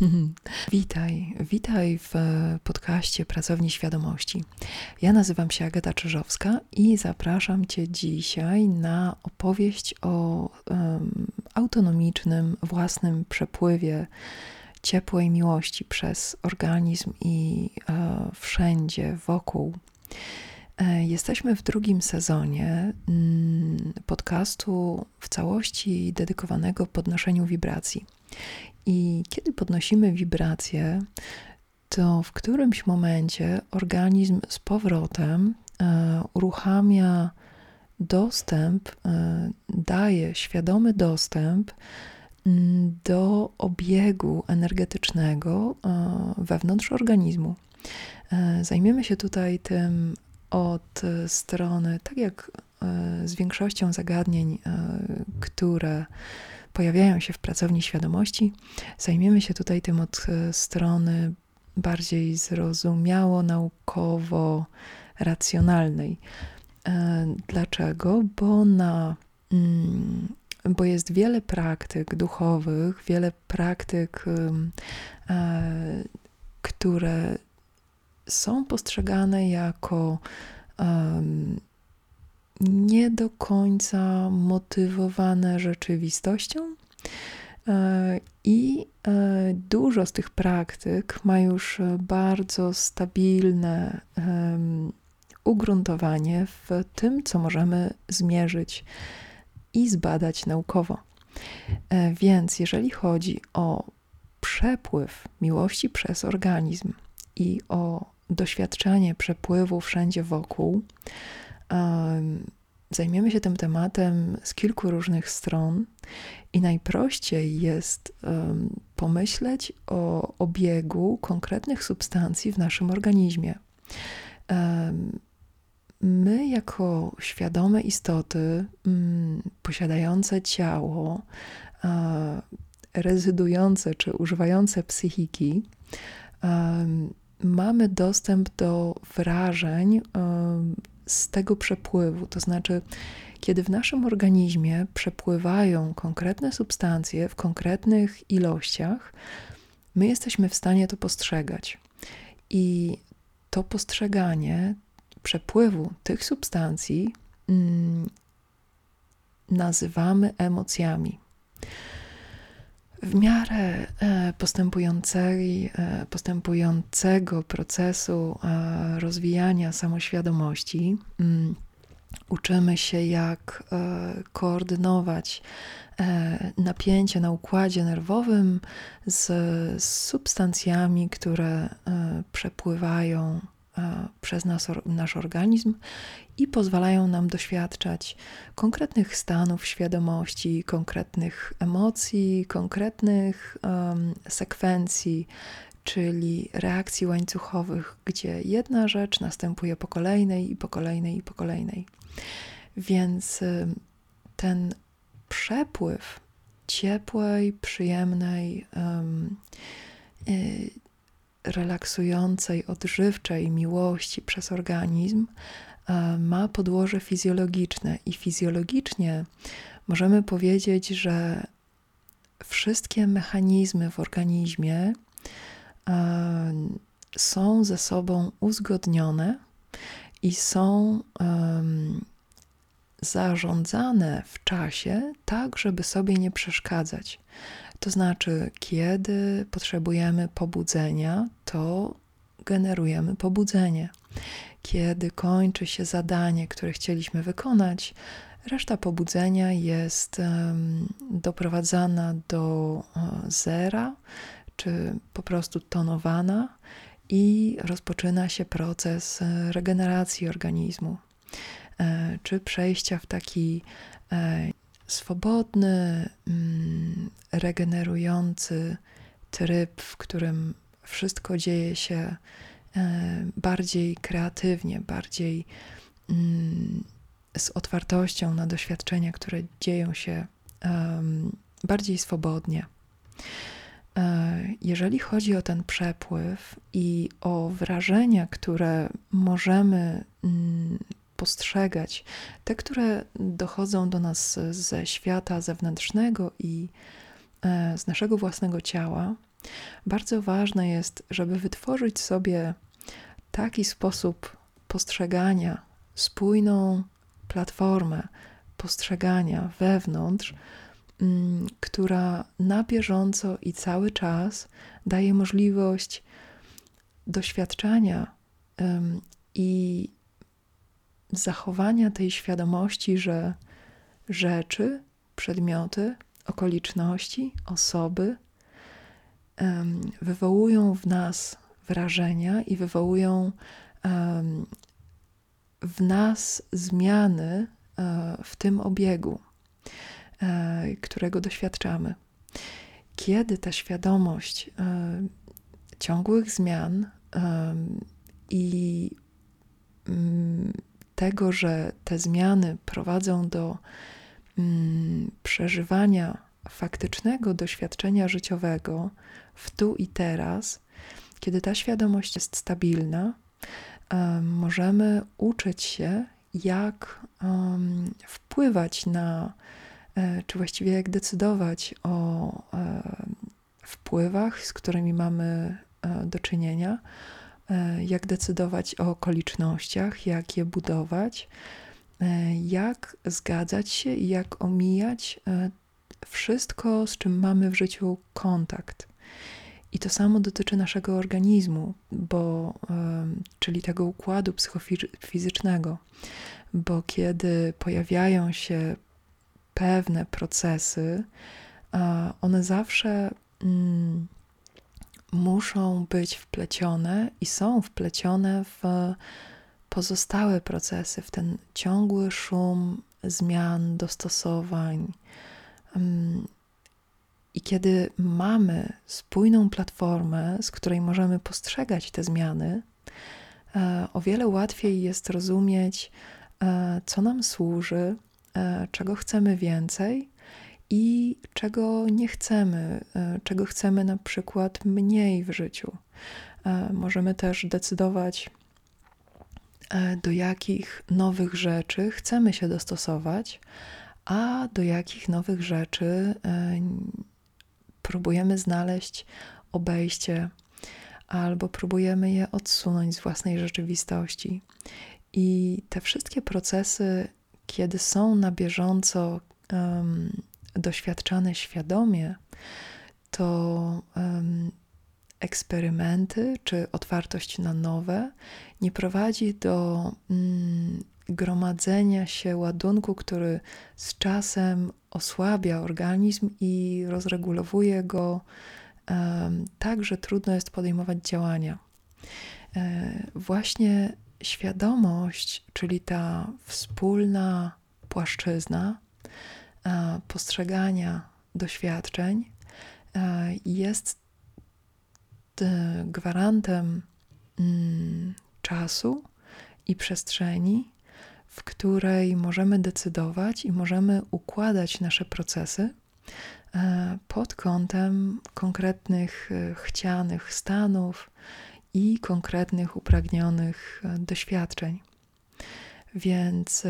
Witaj, witaj w podcaście Pracowni Świadomości. Ja nazywam się Agata Czyżowska i zapraszam Cię dzisiaj na opowieść o um, autonomicznym, własnym przepływie ciepłej miłości przez organizm i e, wszędzie wokół. E, jesteśmy w drugim sezonie mm, podcastu w całości dedykowanego podnoszeniu wibracji. I kiedy podnosimy wibracje, to w którymś momencie organizm z powrotem e, uruchamia dostęp, e, daje świadomy dostęp mm, do obiegu energetycznego wewnątrz organizmu. Zajmiemy się tutaj tym od strony, tak jak z większością zagadnień, które pojawiają się w pracowni świadomości. Zajmiemy się tutaj tym od e, strony bardziej zrozumiało, naukowo, racjonalnej. E, dlaczego? Bo na mm, bo jest wiele praktyk duchowych, wiele praktyk, e, które są postrzegane jako nie do końca motywowane rzeczywistością. E, I e, dużo z tych praktyk ma już bardzo stabilne ugruntowanie w tym, co możemy zmierzyć i zbadać naukowo. E, więc jeżeli chodzi o przepływ miłości przez organizm i o doświadczenie przepływu wszędzie wokół, Zajmiemy się tym tematem z kilku różnych stron i najprościej jest pomyśleć o obiegu konkretnych substancji w naszym organizmie. My, jako świadome istoty mm, posiadające ciało, rezydujące czy używające psychiki, mamy dostęp do wrażeń z tego przepływu. To znaczy, kiedy w naszym organizmie przepływają konkretne substancje w konkretnych ilościach, my jesteśmy w stanie to postrzegać. I to postrzeganie przepływu tych substancji mm, nazywamy emocjami. W miarę e, e, postępującego procesu e, rozwijania samoświadomości. Mm, uczymy się, jak koordynować napięcie na układzie nerwowym z substancjami, które przepływają przez nas, nasz organizm i pozwalają nam doświadczać konkretnych stanów świadomości, konkretnych emocji, konkretnych um, sekwencji, czyli reakcji łańcuchowych, gdzie jedna rzecz następuje po kolejnej i po kolejnej i po kolejnej. Więc ten przepływ ciepłej, przyjemnej, um, relaksującej, odżywczej miłości przez organizm e, ma podłoże fizjologiczne i fizjologicznie możemy powiedzieć, że wszystkie mechanizmy w organizmie e, są ze sobą uzgodnione i są zarządzane w czasie tak, żeby sobie nie przeszkadzać. To znaczy, kiedy potrzebujemy pobudzenia, to generujemy pobudzenie. Kiedy kończy się zadanie, które chcieliśmy wykonać, reszta pobudzenia jest doprowadzana do uh, zera, czy po prostu tonowana, i rozpoczyna się proces e, regeneracji organizmu, e, czy przejścia w taki e, swobodny, mm, regenerujący tryb, w którym wszystko dzieje się e, bardziej kreatywnie, bardziej mm, z otwartością na doświadczenia, które dzieją się bardziej swobodnie. E, jeżeli chodzi o ten przepływ i o wrażenia, które możemy mm, postrzegać, te, które dochodzą do nas ze świata zewnętrznego i e, z naszego własnego ciała, Bardzo ważne jest, żeby wytworzyć sobie taki sposób postrzegania, spójną platformę postrzegania wewnątrz, mm, która na bieżąco i cały czas daje możliwość doświadczania i zachowania tej świadomości, że rzeczy, przedmioty, okoliczności, osoby wywołują w nas wrażenia i wywołują w nas zmiany e, w tym obiegu, e, którego doświadczamy. Kiedy ta świadomość e, ciągłych zmian i mm, tego, że te zmiany prowadzą do mm, przeżywania faktycznego doświadczenia życiowego w tu i teraz, kiedy ta świadomość jest stabilna, możemy uczyć się, jak wpływać na, e, czy właściwie jak decydować o e, wpływach, z którymi mamy e, do czynienia, jak decydować o okolicznościach, jak je budować, jak zgadzać się i jak omijać wszystko, z czym mamy w życiu kontakt. I to samo dotyczy naszego organizmu, bo, czyli tego układu psychofizycznego, bo kiedy pojawiają się pewne procesy, one zawsze mm, muszą być wplecione i są wplecione w pozostałe procesy, w ten ciągły szum zmian, dostosowań, i kiedy mamy spójną platformę, z której możemy postrzegać te zmiany, e, o wiele łatwiej jest rozumieć, e, co nam służy, e, czego chcemy więcej i czego nie chcemy, czego chcemy na przykład mniej w życiu. Możemy też decydować, do jakich nowych rzeczy chcemy się dostosować, a do jakich nowych rzeczy próbujemy znaleźć obejście albo próbujemy je odsunąć z własnej rzeczywistości. I te wszystkie procesy, kiedy są na bieżąco doświadczane świadomie, to um, eksperymenty czy otwartość na nowe nie prowadzi do um, gromadzenia się ładunku, który z czasem osłabia organizm i rozregulowuje go tak, że trudno jest podejmować działania. E, właśnie świadomość, czyli ta wspólna płaszczyzna postrzegania doświadczeń, e, jest gwarantem mm, czasu i przestrzeni, w której możemy decydować i możemy układać nasze procesy e, pod kątem konkretnych e, chcianych stanów i konkretnych upragnionych e, doświadczeń. Więc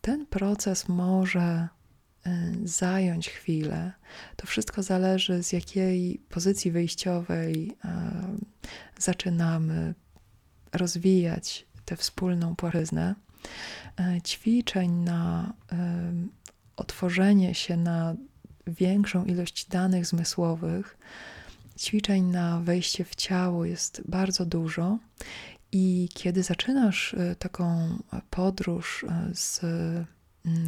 ten proces może zająć chwilę. To wszystko zależy z jakiej pozycji wyjściowej zaczynamy rozwijać tę wspólną płaszczyznę. E, ćwiczeń na otworzenie się na większą ilość danych zmysłowych, ćwiczeń na wejście w ciało jest bardzo dużo. I kiedy zaczynasz e, taką podróż e, z,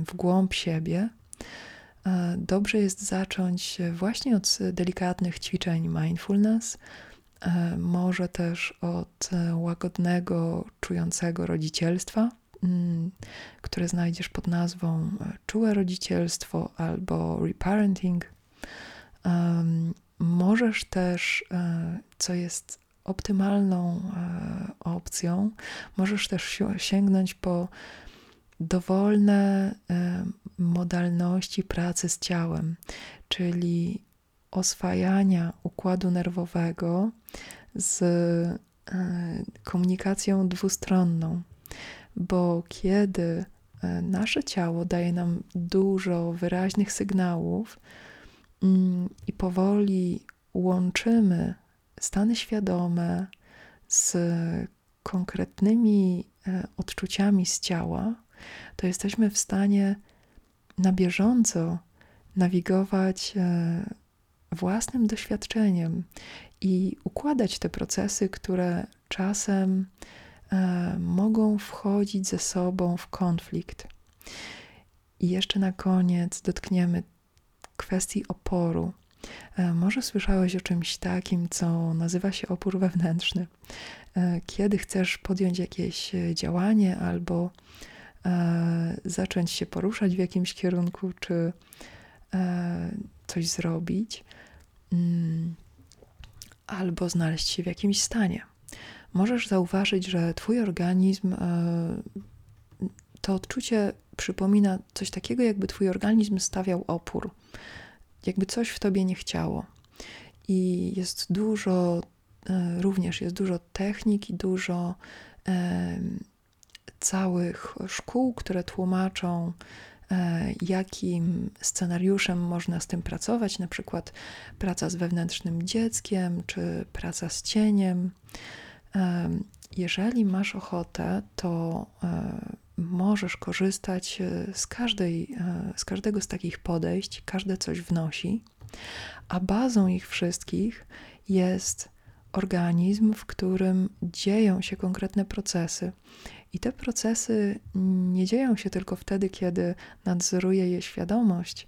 w głąb siebie, dobrze jest zacząć właśnie od delikatnych ćwiczeń mindfulness, może też od łagodnego, czującego rodzicielstwa Mm, które znajdziesz pod nazwą e, Czułe rodzicielstwo albo Reparenting. Możesz też, e, co jest optymalną e, opcją, możesz też sięgnąć po dowolne modalności pracy z ciałem, czyli oswajania układu nerwowego z komunikacją dwustronną bo kiedy e, nasze ciało daje nam dużo wyraźnych sygnałów mm, i powoli łączymy stany świadome z konkretnymi e, odczuciami z ciała, to jesteśmy w stanie na bieżąco nawigować e, własnym doświadczeniem i układać te procesy, które czasem e, mogą wchodzić ze sobą w konflikt. I jeszcze na koniec dotkniemy kwestii oporu. E, może słyszałeś o czymś takim, co nazywa się opór wewnętrzny. Kiedy chcesz podjąć jakieś działanie albo zacząć się poruszać w jakimś kierunku, czy coś zrobić, mm, albo znaleźć się w jakimś stanie. Możesz zauważyć, że Twój organizm to odczucie przypomina coś takiego, jakby Twój organizm stawiał opór jakby coś w tobie nie chciało. I jest dużo, e, również jest dużo technik i dużo e, całych szkół, które tłumaczą, e, jakim scenariuszem można z tym pracować, na przykład praca z wewnętrznym dzieckiem, czy praca z cieniem. Jeżeli masz ochotę, to możesz korzystać e, z, każdej, e, z każdego z takich podejść, każde coś wnosi, a bazą ich wszystkich jest organizm, w którym dzieją się konkretne procesy. I te procesy nie dzieją się tylko wtedy, kiedy nadzoruje je świadomość.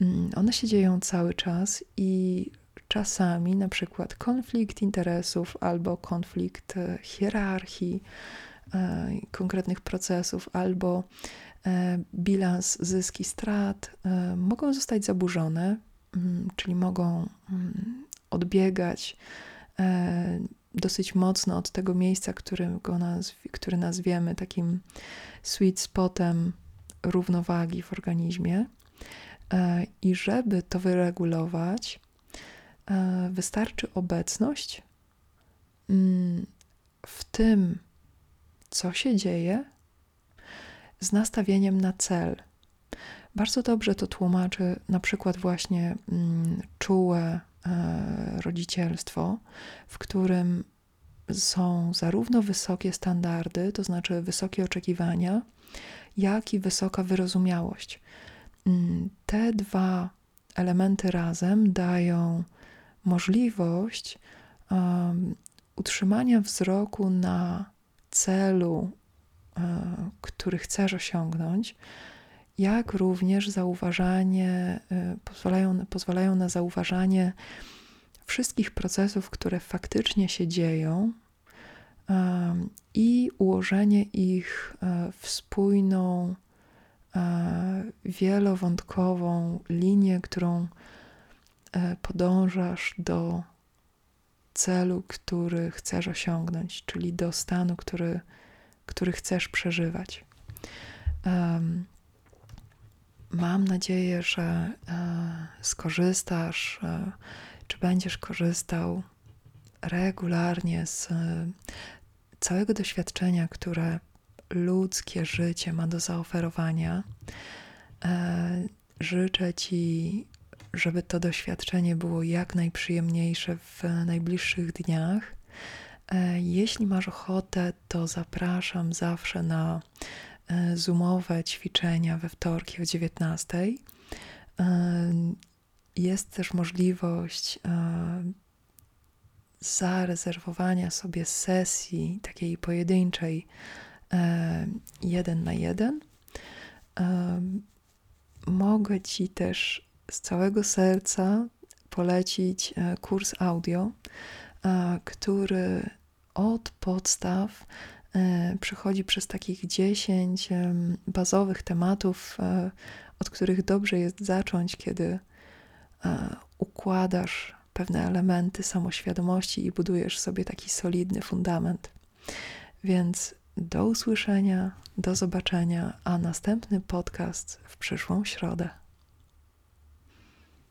Mm, one się dzieją cały czas i czasami, na przykład konflikt interesów albo konflikt e, hierarchii, E, konkretnych procesów albo e, bilans zyski strat mogą zostać zaburzone, mm, czyli mogą mm, odbiegać dosyć mocno od tego miejsca, którego nazw który nazwiemy takim sweet spotem równowagi w organizmie. I żeby to wyregulować, wystarczy obecność mm, w tym, co się dzieje z nastawieniem na cel. Bardzo dobrze to tłumaczy na przykład właśnie mm, czułe e, rodzicielstwo, w którym są zarówno wysokie standardy, to znaczy wysokie oczekiwania, jak i wysoka wyrozumiałość. Mm, te dwa elementy razem dają możliwość um, utrzymania wzroku na celu, e, który chcesz osiągnąć, jak również zauważanie, e, pozwalają, pozwalają na zauważanie wszystkich procesów, które faktycznie się dzieją e, i ułożenie ich w spójną, wielowątkową linię, którą podążasz do celu, który chcesz osiągnąć, czyli do stanu, który, który chcesz przeżywać. Um, mam nadzieję, że e, skorzystasz, e, czy będziesz korzystał regularnie z e, całego doświadczenia, które ludzkie życie ma do zaoferowania. Życzę Ci żeby to doświadczenie było jak najprzyjemniejsze w najbliższych dniach. Jeśli masz ochotę, to zapraszam zawsze na zoomowe ćwiczenia we wtorki o 19. E, jest też możliwość zarezerwowania sobie sesji takiej pojedynczej jeden na jeden. Mogę Ci też z całego serca polecić e, kurs audio, e, który od podstaw e, przechodzi przez takich 10 bazowych tematów, od których dobrze jest zacząć, kiedy układasz pewne elementy samoświadomości i budujesz sobie taki solidny fundament. Więc do usłyszenia, do zobaczenia, a następny podcast w przyszłą środę.